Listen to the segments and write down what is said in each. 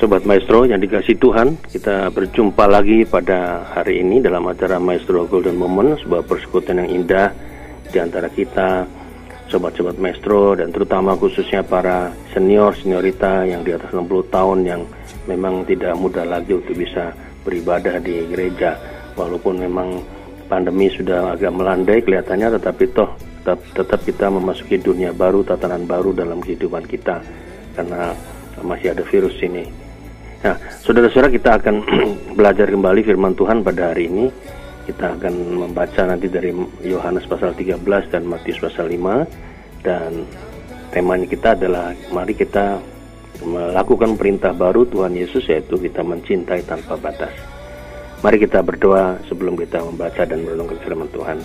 Sobat Maestro yang dikasih Tuhan, kita berjumpa lagi pada hari ini dalam acara Maestro Golden Moment, sebuah persekutuan yang indah di antara kita, sobat-sobat Maestro, dan terutama khususnya para senior, seniorita yang di atas 60 tahun yang memang tidak mudah lagi untuk bisa beribadah di gereja, walaupun memang pandemi sudah agak melandai kelihatannya, tetapi toh tetap, tetap kita memasuki dunia baru, tatanan baru dalam kehidupan kita, karena masih ada virus ini. Nah, saudara-saudara kita akan belajar kembali firman Tuhan pada hari ini. Kita akan membaca nanti dari Yohanes pasal 13 dan Matius pasal 5 dan temanya kita adalah mari kita melakukan perintah baru Tuhan Yesus yaitu kita mencintai tanpa batas. Mari kita berdoa sebelum kita membaca dan merenungkan firman Tuhan.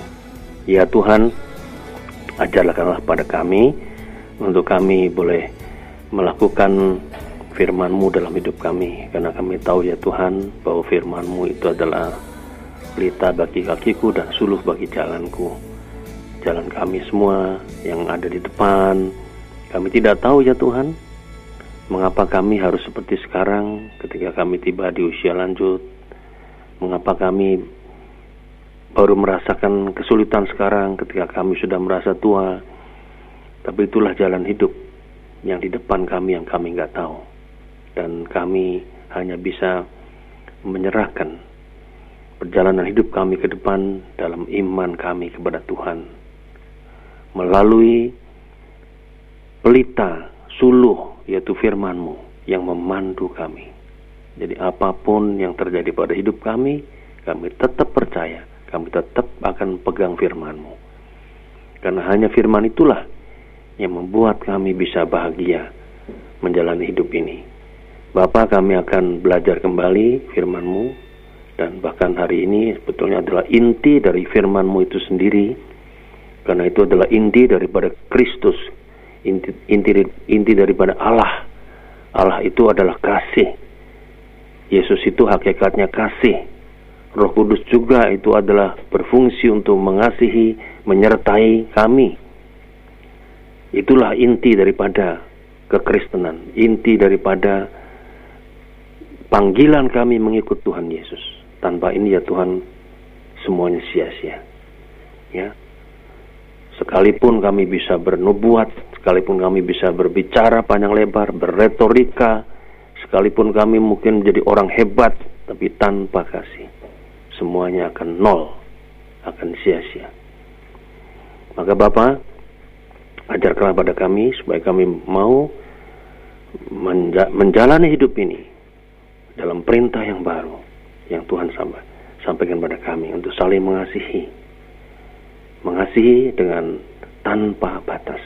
Ya Tuhan, ajarlah pada kami untuk kami boleh melakukan firman-Mu dalam hidup kami. Karena kami tahu ya Tuhan bahwa firman-Mu itu adalah berita bagi kakiku dan suluh bagi jalanku. Jalan kami semua yang ada di depan. Kami tidak tahu ya Tuhan mengapa kami harus seperti sekarang ketika kami tiba di usia lanjut. Mengapa kami baru merasakan kesulitan sekarang ketika kami sudah merasa tua. Tapi itulah jalan hidup yang di depan kami yang kami nggak tahu dan kami hanya bisa menyerahkan perjalanan hidup kami ke depan dalam iman kami kepada Tuhan melalui pelita suluh yaitu firman-Mu yang memandu kami. Jadi apa pun yang terjadi pada hidup kami, kami tetap percaya, kami tetap akan pegang firman-Mu. Karena hanya firman itulah yang membuat kami bisa bahagia menjalani hidup ini. Bapak kami akan belajar kembali firman-Mu. Dan bahkan hari ini sebetulnya adalah inti dari firman-Mu itu sendiri. Karena itu adalah inti daripada Kristus. Inti, inti inti daripada Allah. Allah itu adalah kasih. Yesus itu hakikatnya kasih. Roh Kudus juga itu adalah berfungsi untuk mengasihi menyertai kami. Itulah inti daripada kekristenan. Inti daripada panggilan kami mengikut Tuhan Yesus. Tanpa ini ya Tuhan semuanya sia-sia. Ya. Sekalipun kami bisa bernubuat, sekalipun kami bisa berbicara panjang lebar, berretorika, sekalipun kami mungkin menjadi orang hebat, tapi tanpa kasih, semuanya akan nol, akan sia-sia. Maka Bapak, ajarkanlah pada kami supaya kami mau menjalani hidup ini dalam perintah yang baru yang Tuhan sampaikan pada kami untuk saling mengasihi. Mengasihi dengan tanpa batas.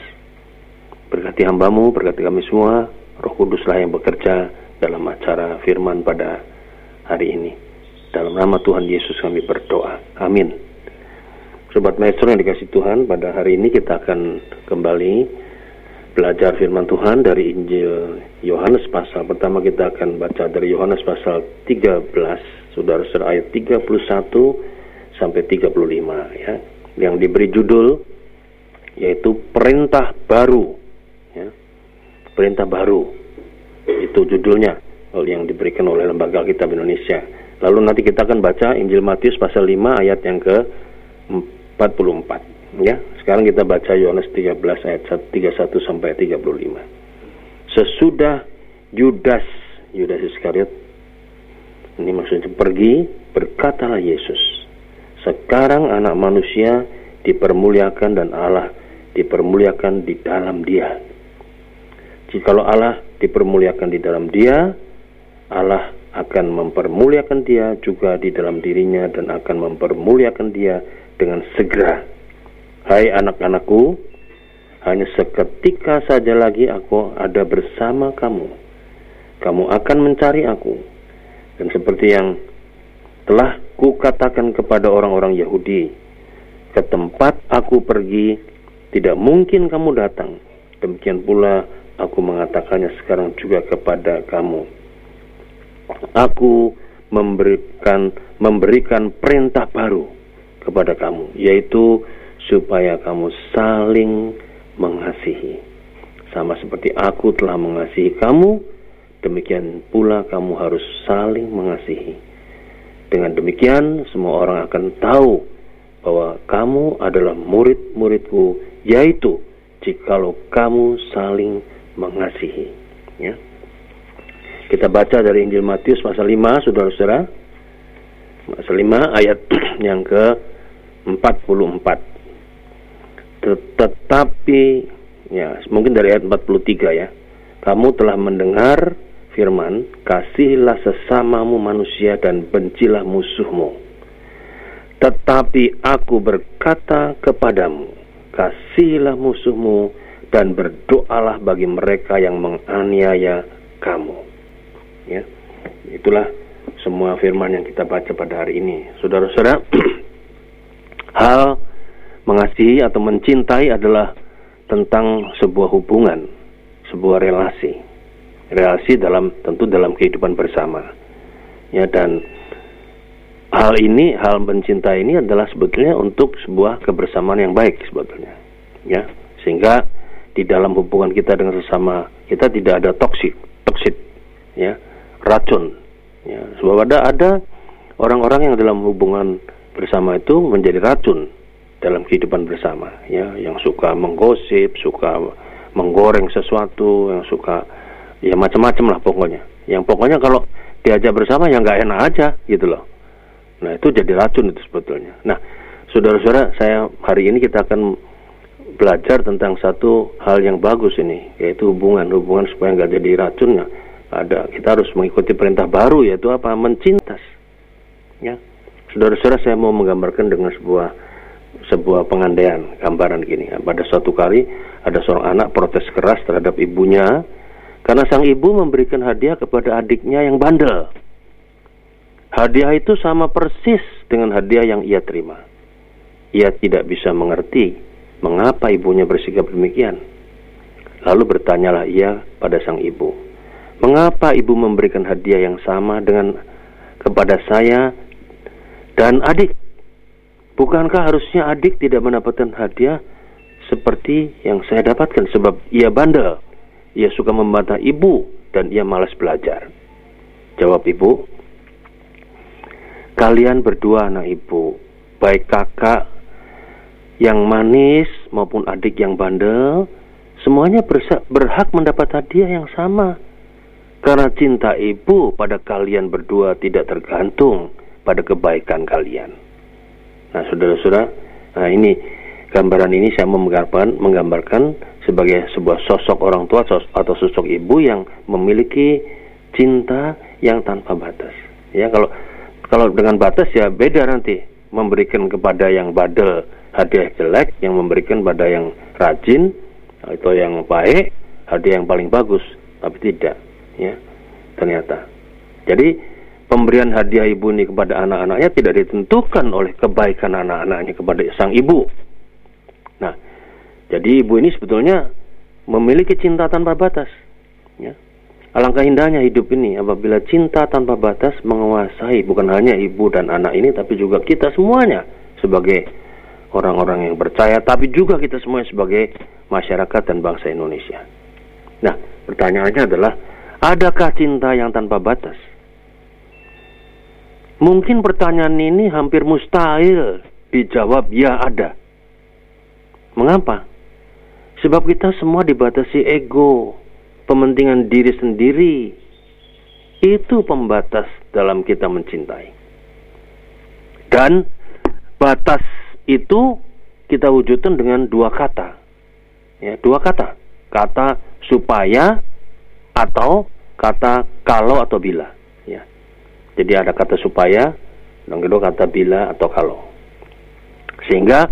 Berkati hambamu, berkati kami semua, roh kuduslah yang bekerja dalam acara firman pada hari ini. Dalam nama Tuhan Yesus kami berdoa. Amin. Sobat Maestro yang dikasih Tuhan, pada hari ini kita akan kembali belajar firman Tuhan dari Injil Yohanes pasal pertama kita akan baca dari Yohanes pasal 13 saudara-saudara ayat 31 sampai 35 ya. Yang diberi judul yaitu perintah baru ya. Perintah baru. Itu judulnya yang diberikan oleh lembaga kitab Indonesia. Lalu nanti kita akan baca Injil Matius pasal 5 ayat yang ke 44 Ya, sekarang kita baca Yohanes 13 ayat 31 sampai 35. Sesudah Yudas, Yudas Iskariot, ini maksudnya pergi, berkatalah Yesus, sekarang anak manusia dipermuliakan dan Allah dipermuliakan di dalam dia. Jikalau Allah dipermuliakan di dalam dia, Allah akan mempermuliakan dia juga di dalam dirinya dan akan mempermuliakan dia dengan segera Hai anak-anakku, hanya seketika saja lagi aku ada bersama kamu. Kamu akan mencari aku. Dan seperti yang telah kukatakan kepada orang-orang Yahudi, ke tempat aku pergi, tidak mungkin kamu datang. Demikian pula aku mengatakannya sekarang juga kepada kamu. Aku memberikan memberikan perintah baru kepada kamu, yaitu supaya kamu saling mengasihi. Sama seperti aku telah mengasihi kamu, demikian pula kamu harus saling mengasihi. Dengan demikian, semua orang akan tahu bahwa kamu adalah murid-muridku, yaitu jikalau kamu saling mengasihi. Ya. Kita baca dari Injil Matius pasal 5, saudara-saudara. Pasal 5 ayat yang ke 44. Tetapi, ya mungkin dari ayat 43 ya. Kamu telah mendengar firman, kasihilah sesamamu manusia dan bencilah musuhmu. Tetapi aku berkata kepadamu, kasihilah musuhmu dan berdoalah bagi mereka yang menganiaya kamu. Ya, itulah semua firman yang kita baca pada hari ini. Saudara-saudara, hal mengasihi atau mencintai adalah tentang sebuah hubungan, sebuah relasi. Relasi dalam tentu dalam kehidupan bersama. Ya dan hal ini, hal mencintai ini adalah sebetulnya untuk sebuah kebersamaan yang baik sebetulnya. Ya, sehingga di dalam hubungan kita dengan sesama kita tidak ada toksik, toksik, ya, racun. Ya, sebab ada ada orang-orang yang dalam hubungan bersama itu menjadi racun dalam kehidupan bersama, ya, yang suka menggosip, suka menggoreng sesuatu, yang suka ya macam-macam lah pokoknya. Yang pokoknya kalau diajak bersama yang nggak enak aja gitu loh. Nah itu jadi racun itu sebetulnya. Nah saudara-saudara saya hari ini kita akan belajar tentang satu hal yang bagus ini yaitu hubungan hubungan supaya nggak jadi racunnya ada kita harus mengikuti perintah baru yaitu apa mencintas ya saudara-saudara saya mau menggambarkan dengan sebuah sebuah pengandaian gambaran gini. Pada suatu kali ada seorang anak protes keras terhadap ibunya karena sang ibu memberikan hadiah kepada adiknya yang bandel. Hadiah itu sama persis dengan hadiah yang ia terima. Ia tidak bisa mengerti mengapa ibunya bersikap demikian. Lalu bertanyalah ia pada sang ibu Mengapa ibu memberikan hadiah yang sama dengan kepada saya dan adik? Bukankah harusnya adik tidak mendapatkan hadiah seperti yang saya dapatkan sebab ia bandel, ia suka membantah ibu dan ia malas belajar. Jawab ibu, kalian berdua anak ibu, baik kakak yang manis maupun adik yang bandel, semuanya berhak mendapat hadiah yang sama karena cinta ibu pada kalian berdua tidak tergantung pada kebaikan kalian. Nah, saudara-saudara, nah ini gambaran ini saya menggambarkan, menggambarkan sebagai sebuah sosok orang tua atau sosok ibu yang memiliki cinta yang tanpa batas. Ya, kalau kalau dengan batas ya beda nanti memberikan kepada yang badel hadiah jelek, yang memberikan pada yang rajin atau yang baik hadiah yang paling bagus, tapi tidak ya ternyata. Jadi pemberian hadiah ibu ini kepada anak-anaknya tidak ditentukan oleh kebaikan anak-anaknya kepada sang ibu. Nah, jadi ibu ini sebetulnya memiliki cinta tanpa batas. Ya. Alangkah indahnya hidup ini apabila cinta tanpa batas menguasai bukan hanya ibu dan anak ini tapi juga kita semuanya sebagai orang-orang yang percaya tapi juga kita semuanya sebagai masyarakat dan bangsa Indonesia. Nah, pertanyaannya adalah Adakah cinta yang tanpa batas? Mungkin pertanyaan ini hampir mustahil dijawab ya ada. Mengapa? Sebab kita semua dibatasi ego, pementingan diri sendiri. Itu pembatas dalam kita mencintai. Dan batas itu kita wujudkan dengan dua kata. Ya, dua kata. Kata supaya atau kata kalau atau bila jadi ada kata supaya dan kedua kata bila atau kalau. Sehingga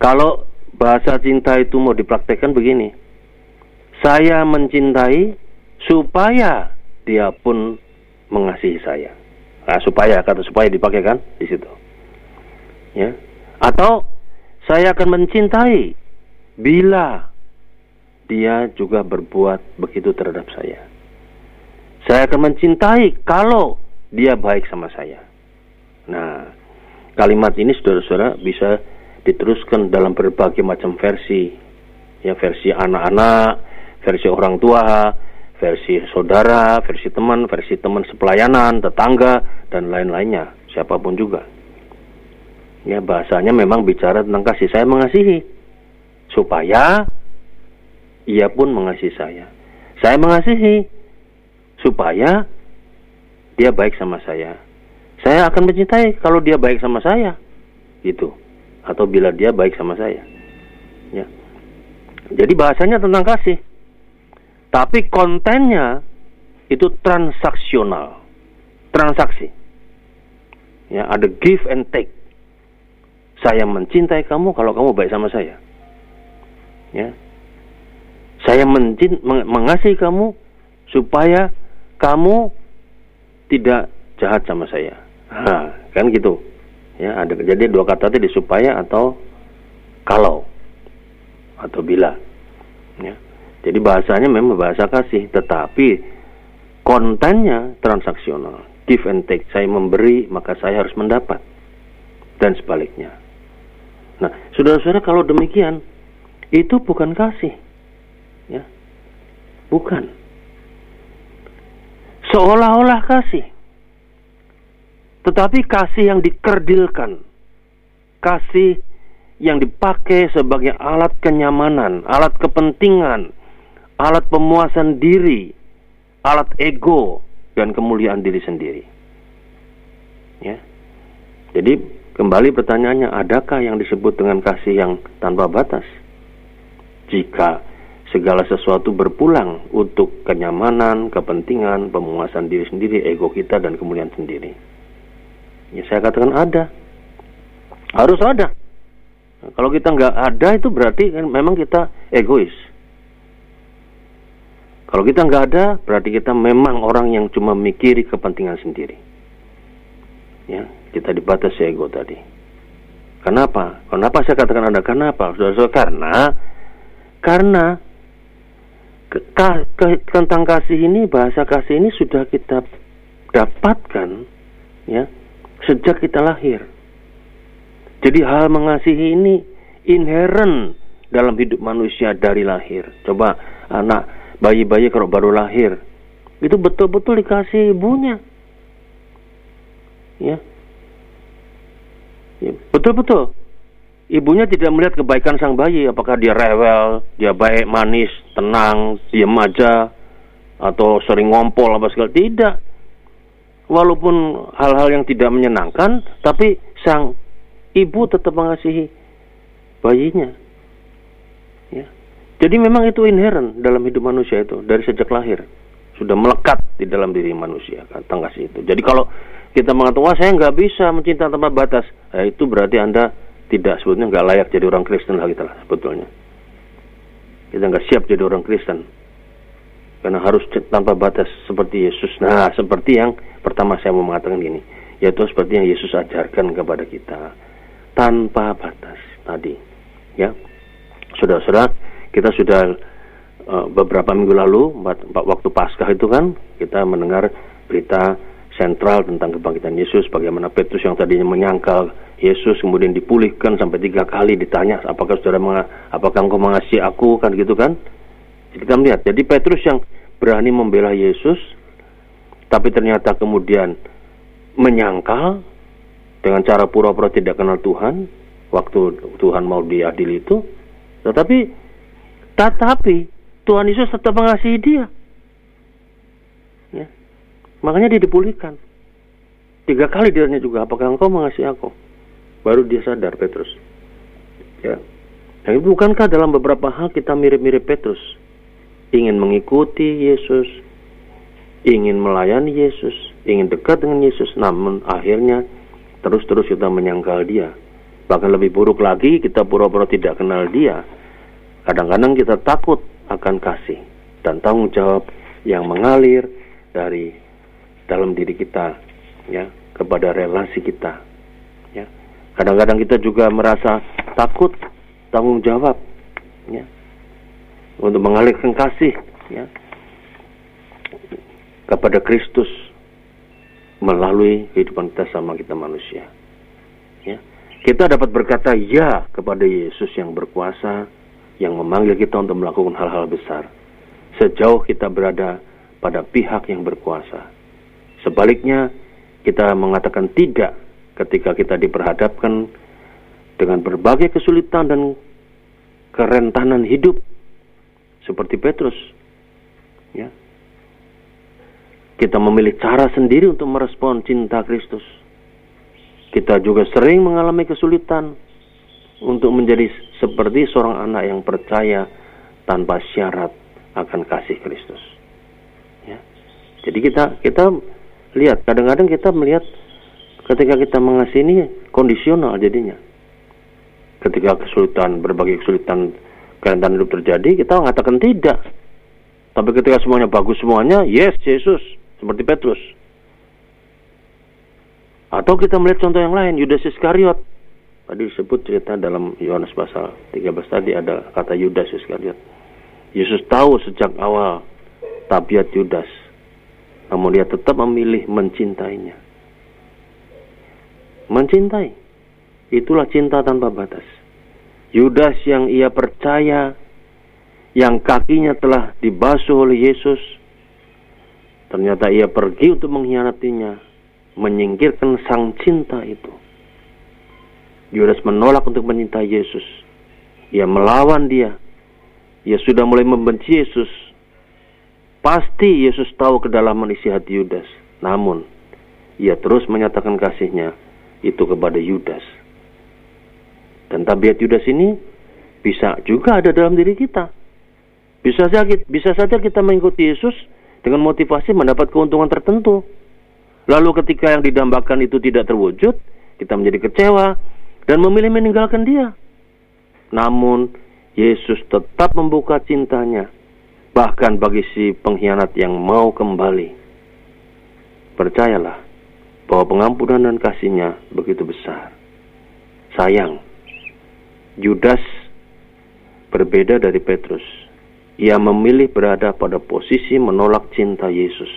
kalau bahasa cinta itu mau dipraktekkan begini. Saya mencintai supaya dia pun mengasihi saya. Nah, supaya kata supaya dipakai kan di situ. Ya. Atau saya akan mencintai bila dia juga berbuat begitu terhadap saya. Saya akan mencintai kalau dia baik sama saya. Nah, kalimat ini saudara-saudara bisa diteruskan dalam berbagai macam versi. Ya, versi anak-anak, versi orang tua, versi saudara, versi teman, versi teman sepelayanan, tetangga, dan lain-lainnya, siapa pun juga. Ya, bahasanya memang bicara tentang kasih. Saya mengasihi supaya ia pun mengasihi saya. Saya mengasihi supaya dia baik sama saya. Saya akan mencintai kalau dia baik sama saya. Gitu. Atau bila dia baik sama saya. Ya. Jadi bahasanya tentang kasih. Tapi kontennya itu transaksional. Transaksi. Ya, ada give and take. Saya mencintai kamu kalau kamu baik sama saya. Ya. Saya mencint mengasihi kamu supaya kamu tidak jahat sama saya. Ha, kan gitu. Ya, ada jadi dua kata tadi supaya atau kalau atau bila. Ya. Jadi bahasanya memang bahasa kasih, tetapi kontennya transaksional, give and take. Saya memberi, maka saya harus mendapat. Dan sebaliknya. Nah, saudara-saudara kalau demikian, itu bukan kasih. Ya. Bukan. Seolah-olah kasih. Tetapi kasih yang dikerdilkan. Kasih yang dipakai sebagai alat kenyamanan, alat kepentingan, alat pemuasan diri, alat ego dan kemuliaan diri sendiri. Ya. Jadi kembali pertanyaannya, adakah yang disebut dengan kasih yang tanpa batas? Jika segala sesuatu berpulang untuk kenyamanan, kepentingan, pemuasan diri sendiri, ego kita dan kemuliaan sendiri. Ya saya katakan ada. Harus ada. kalau kita nggak ada itu berarti kan memang kita egois. Kalau kita nggak ada, berarti kita memang orang yang cuma mikiri kepentingan sendiri. Ya, kita dibatasi ego tadi. Kenapa? Kenapa saya katakan ada? Kenapa? Saudara, karena karena ke, ke, tentang kasih ini, bahasa kasih ini sudah kita dapatkan ya sejak kita lahir. Jadi hal mengasihi ini inherent dalam hidup manusia dari lahir. Coba anak bayi-bayi kalau baru lahir itu betul-betul dikasih ibunya ya, ya betul-betul ibunya tidak melihat kebaikan sang bayi apakah dia rewel dia baik manis tenang diam aja atau sering ngompol apa segala. Tidak. Walaupun hal-hal yang tidak menyenangkan tapi sang ibu tetap mengasihi bayinya. Ya. Jadi memang itu inherent dalam hidup manusia itu dari sejak lahir. Sudah melekat di dalam diri manusia kata kasih itu. Jadi kalau kita mengatakan wah saya nggak bisa mencinta tanpa batas, ya itu berarti anda tidak sebetulnya nggak layak jadi orang Kristen lagi lah sebetulnya. Kita nggak siap jadi orang Kristen karena harus tanpa batas seperti Yesus. Nah seperti yang pertama saya mau mengatakan gini, yaitu seperti yang Yesus ajarkan kepada kita tanpa batas tadi, ya. Saudara-saudara, kita sudah uh, beberapa minggu lalu waktu Paskah itu kan kita mendengar berita sentral tentang kebangkitan Yesus bagaimana Petrus yang tadinya menyangkal Yesus kemudian dipulihkan sampai tiga kali ditanya apakah saudara apakah engkau mengasihi aku kan gitu kan jadi kita melihat jadi Petrus yang berani membela Yesus tapi ternyata kemudian menyangkal dengan cara pura-pura tidak kenal Tuhan waktu Tuhan mau diadili itu tetapi tetapi Tuhan Yesus tetap mengasihi dia. Ya. Makanya dia dipulihkan. Tiga kali dia tanya juga, apakah engkau mengasihi aku? Baru dia sadar Petrus. Ya. Nah, bukankah dalam beberapa hal kita mirip-mirip Petrus? Ingin mengikuti Yesus, ingin melayani Yesus, ingin dekat dengan Yesus, namun akhirnya terus-terus kita menyangkal dia. Bahkan lebih buruk lagi, kita pura-pura tidak kenal dia Kadang-kadang kita takut akan kasih dan tanggung jawab yang mengalir dari dalam diri kita ya kepada relasi kita ya kadang-kadang kita juga merasa takut tanggung jawab ya untuk mengalirkan kasih ya kepada Kristus melalui kehidupan kita sama kita manusia ya kita dapat berkata ya kepada Yesus yang berkuasa yang memanggil kita untuk melakukan hal-hal besar. Sejauh kita berada pada pihak yang berkuasa. Sebaliknya, kita mengatakan tidak ketika kita diperhadapkan dengan berbagai kesulitan dan kerentanan hidup seperti Petrus. Ya. Kita memilih cara sendiri untuk merespon cinta Kristus. Kita juga sering mengalami kesulitan untuk menjadi seperti seorang anak yang percaya tanpa syarat akan kasih Kristus. Ya. Jadi kita kita lihat kadang-kadang kita melihat ketika kita mengasihi ini kondisional jadinya. Ketika kesulitan berbagai kesulitan kerentanan hidup terjadi, kita mengatakan tidak. Tapi ketika semuanya bagus semuanya, yes Yesus seperti Petrus. Atau kita melihat contoh yang lain, Yudas Iskariot. Tadi disebut cerita dalam Yohanes pasal 13 tadi ada kata Yudas Iskariot. Yesus tahu sejak awal tabiat Yudas. Namun dia tetap memilih mencintainya. Mencintai. Itulah cinta tanpa batas. Yudas yang ia percaya, yang kakinya telah dibasuh oleh Yesus, Ternyata ia pergi untuk mengkhianatinya, menyingkirkan sang cinta itu. Yudas menolak untuk menyintai Yesus. Ia melawan dia. Ia sudah mulai membenci Yesus. Pasti Yesus tahu kedalaman isi hati Yudas. Namun, ia terus menyatakan kasihnya itu kepada Yudas. Dan tabiat Yudas ini bisa juga ada dalam diri kita. Bisa saja, bisa saja kita mengikuti Yesus, dengan motivasi mendapat keuntungan tertentu. Lalu ketika yang didambakan itu tidak terwujud, kita menjadi kecewa dan memilih meninggalkan dia. Namun, Yesus tetap membuka cintanya, bahkan bagi si pengkhianat yang mau kembali. Percayalah bahwa pengampunan dan kasihnya begitu besar. Sayang, Yudas berbeda dari Petrus ia memilih berada pada posisi menolak cinta Yesus,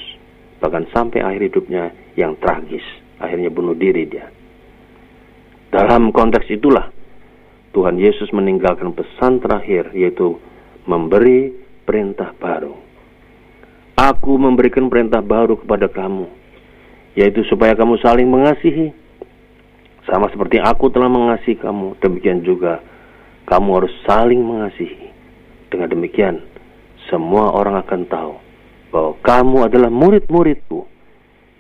bahkan sampai akhir hidupnya yang tragis, akhirnya bunuh diri dia. Dalam konteks itulah Tuhan Yesus meninggalkan pesan terakhir yaitu memberi perintah baru. Aku memberikan perintah baru kepada kamu, yaitu supaya kamu saling mengasihi. Sama seperti aku telah mengasihi kamu, demikian juga kamu harus saling mengasihi. Dengan demikian, semua orang akan tahu bahwa kamu adalah murid-muridku,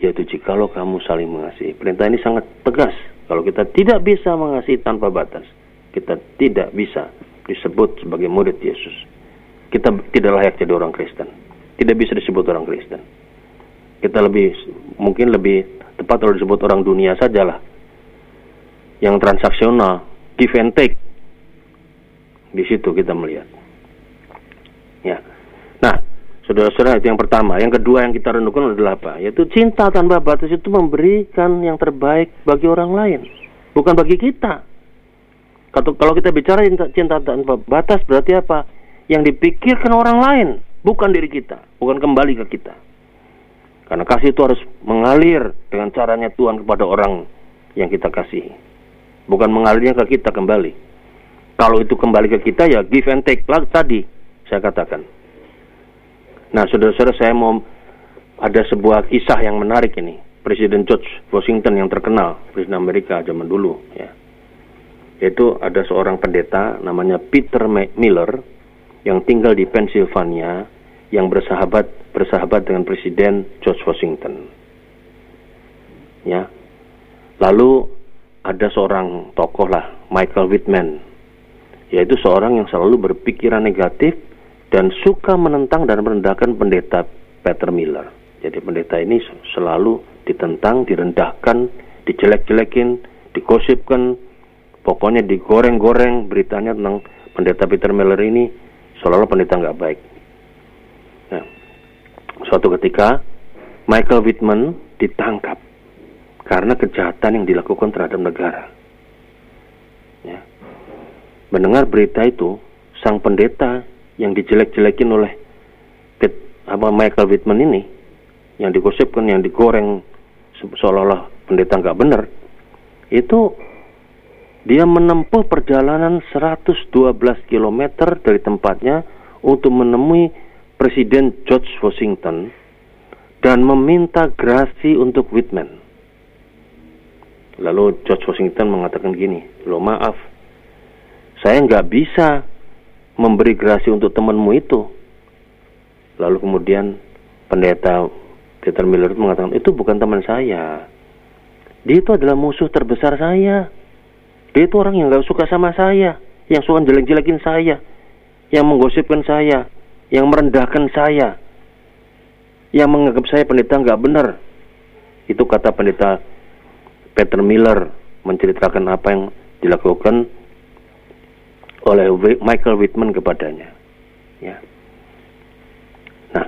yaitu jikalau kamu saling mengasihi. Perintah ini sangat tegas. Kalau kita tidak bisa mengasihi tanpa batas, kita tidak bisa disebut sebagai murid Yesus. Kita tidak layak jadi orang Kristen. Tidak bisa disebut orang Kristen. Kita lebih mungkin lebih tepat kalau disebut orang dunia sajalah. Yang transaksional, give and take. Di situ kita melihat. Ya. Nah, saudara-saudara itu yang pertama. Yang kedua yang kita renungkan adalah apa? Yaitu cinta tanpa batas itu memberikan yang terbaik bagi orang lain, bukan bagi kita. Kalau kita bicara cinta, tanpa batas berarti apa? Yang dipikirkan orang lain, bukan diri kita, bukan kembali ke kita. Karena kasih itu harus mengalir dengan caranya Tuhan kepada orang yang kita kasihi. Bukan mengalirnya ke kita kembali. Kalau itu kembali ke kita ya give and take lah tadi saya katakan. Nah, saudara-saudara, saya mau ada sebuah kisah yang menarik ini. Presiden George Washington yang terkenal, Presiden Amerika zaman dulu, ya. Yaitu ada seorang pendeta namanya Peter Miller yang tinggal di Pennsylvania yang bersahabat bersahabat dengan Presiden George Washington. Ya. Lalu ada seorang tokoh lah, Michael Whitman, yaitu seorang yang selalu berpikiran negatif dan suka menentang dan merendahkan pendeta Peter Miller. Jadi pendeta ini selalu ditentang, direndahkan, dijelek-jelekin, digosipkan, pokoknya digoreng-goreng beritanya tentang pendeta Peter Miller ini seolah-olah pendeta nggak baik. Nah, suatu ketika Michael Whitman ditangkap karena kejahatan yang dilakukan terhadap negara. Ya. Mendengar berita itu, sang pendeta yang dijelek-jelekin oleh apa Michael Whitman ini yang digosipkan yang digoreng seolah-olah pendeta nggak benar itu dia menempuh perjalanan 112 km dari tempatnya untuk menemui Presiden George Washington dan meminta grasi untuk Whitman. Lalu George Washington mengatakan gini, lo maaf, saya nggak bisa memberi grasi untuk temanmu itu. Lalu kemudian pendeta Peter Miller mengatakan, itu bukan teman saya. Dia itu adalah musuh terbesar saya. Dia itu orang yang nggak suka sama saya, yang suka jelek-jelekin saya, yang menggosipkan saya, yang merendahkan saya, yang menganggap saya pendeta nggak benar. Itu kata pendeta Peter Miller menceritakan apa yang dilakukan oleh Michael Whitman kepadanya. Ya. Nah,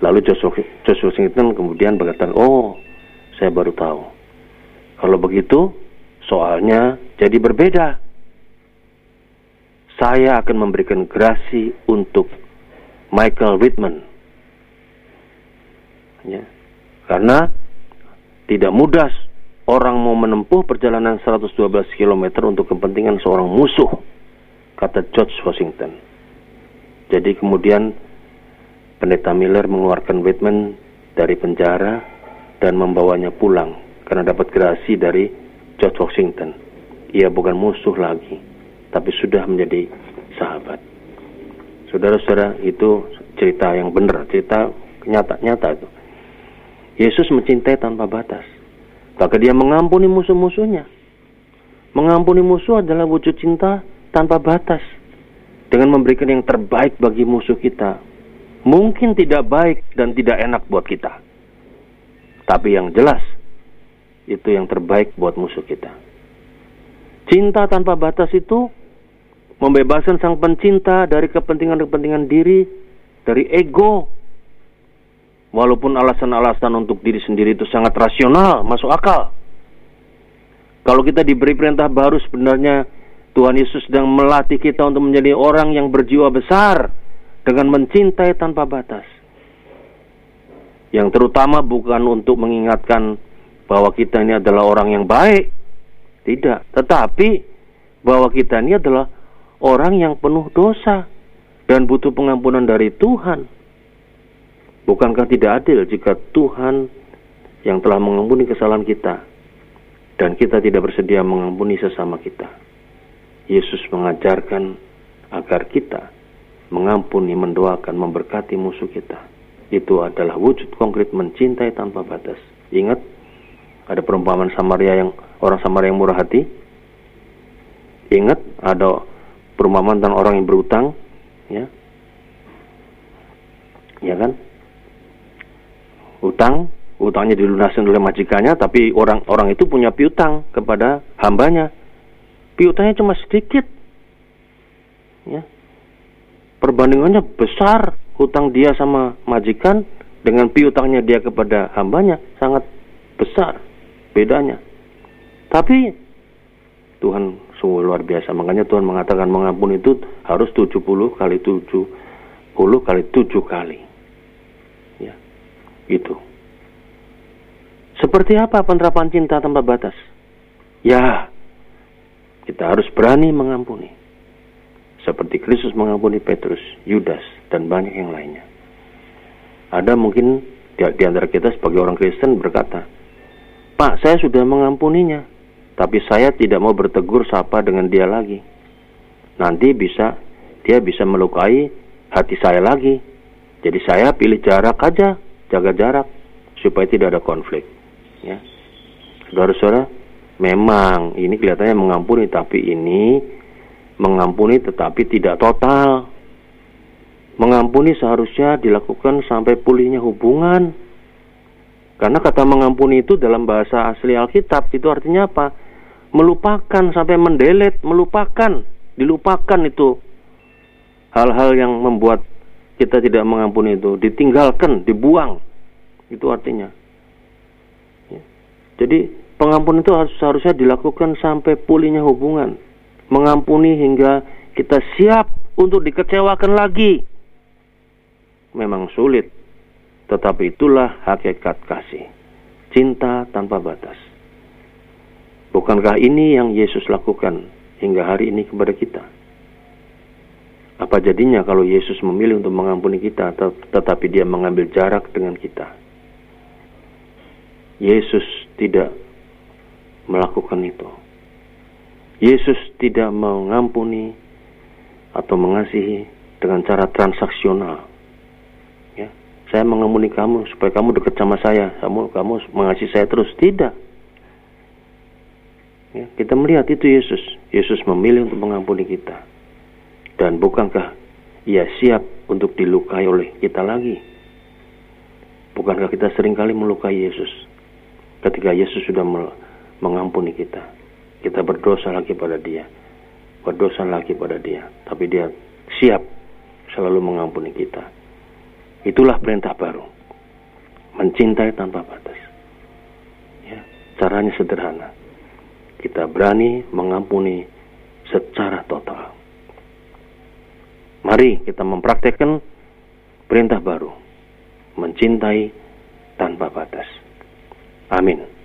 lalu Joshua, Joshua Washington kemudian berkata, oh, saya baru tahu. Kalau begitu, soalnya jadi berbeda. Saya akan memberikan grasi untuk Michael Whitman ya. Karena tidak mudah orang mau menempuh perjalanan 112 km untuk kepentingan seorang musuh, kata George Washington. Jadi kemudian pendeta Miller mengeluarkan Whitman dari penjara dan membawanya pulang karena dapat gerasi dari George Washington. Ia bukan musuh lagi, tapi sudah menjadi sahabat. Saudara-saudara, itu cerita yang benar, cerita nyata-nyata itu. Yesus mencintai tanpa batas. Maka dia mengampuni musuh-musuhnya. Mengampuni musuh adalah wujud cinta tanpa batas. Dengan memberikan yang terbaik bagi musuh kita. Mungkin tidak baik dan tidak enak buat kita. Tapi yang jelas, itu yang terbaik buat musuh kita. Cinta tanpa batas itu membebaskan sang pencinta dari kepentingan-kepentingan diri, dari ego, Walaupun alasan-alasan untuk diri sendiri itu sangat rasional, masuk akal. Kalau kita diberi perintah baru sebenarnya Tuhan Yesus sedang melatih kita untuk menjadi orang yang berjiwa besar dengan mencintai tanpa batas. Yang terutama bukan untuk mengingatkan bahwa kita ini adalah orang yang baik. Tidak, tetapi bahwa kita ini adalah orang yang penuh dosa dan butuh pengampunan dari Tuhan. Bukankah tidak adil jika Tuhan yang telah mengampuni kesalahan kita dan kita tidak bersedia mengampuni sesama kita? Yesus mengajarkan agar kita mengampuni, mendoakan, memberkati musuh kita. Itu adalah wujud konkret mencintai tanpa batas. Ingat, ada perumpamaan Samaria yang orang Samaria yang murah hati. Ingat, ada perumpamaan tentang orang yang berutang, ya, ya kan? utang, utangnya dilunasi oleh majikannya, tapi orang-orang itu punya piutang kepada hambanya. Piutangnya cuma sedikit. Ya. Perbandingannya besar hutang dia sama majikan dengan piutangnya dia kepada hambanya sangat besar bedanya. Tapi Tuhan sungguh luar biasa. Makanya Tuhan mengatakan mengampuni itu harus 70 kali 70 kali 7 kali. Itu. Seperti apa penerapan cinta tanpa batas? Ya, kita harus berani mengampuni. Seperti Kristus mengampuni Petrus, Yudas, dan banyak yang lainnya. Ada mungkin di, di antara kita sebagai orang Kristen berkata, Pak, saya sudah mengampuninya, tapi saya tidak mau bertegur sapa dengan dia lagi. Nanti bisa, dia bisa melukai hati saya lagi. Jadi saya pilih jarak aja jaga jarak supaya tidak ada konflik. Ya, saudara-saudara, memang ini kelihatannya mengampuni, tapi ini mengampuni tetapi tidak total. Mengampuni seharusnya dilakukan sampai pulihnya hubungan. Karena kata mengampuni itu dalam bahasa asli Alkitab itu artinya apa? Melupakan sampai mendelet, melupakan, dilupakan itu hal-hal yang membuat kita tidak mengampuni itu, ditinggalkan, dibuang. Itu artinya. Ya. Jadi pengampunan itu harus seharusnya dilakukan sampai pulihnya hubungan. Mengampuni hingga kita siap untuk dikecewakan lagi. Memang sulit, tetapi itulah hakikat kasih. Cinta tanpa batas. Bukankah ini yang Yesus lakukan hingga hari ini kepada kita? Apa jadinya kalau Yesus memilih untuk mengampuni kita, tetapi Dia mengambil jarak dengan kita? Yesus tidak melakukan itu. Yesus tidak mengampuni atau mengasihi dengan cara transaksional. Ya, saya mengampuni kamu supaya kamu dekat sama saya, kamu kamu mengasihi saya terus. Tidak. Ya, kita melihat itu Yesus. Yesus memilih untuk mengampuni kita. Dan bukankah ia siap untuk dilukai oleh kita lagi? Bukankah kita sering kali melukai Yesus? ketika Yesus sudah mengampuni kita. Kita berdosa lagi pada dia. Berdosa lagi pada dia. Tapi dia siap selalu mengampuni kita. Itulah perintah baru. Mencintai tanpa batas. Ya, caranya sederhana. Kita berani mengampuni secara total. Mari kita mempraktekkan perintah baru. Mencintai tanpa batas. Amin.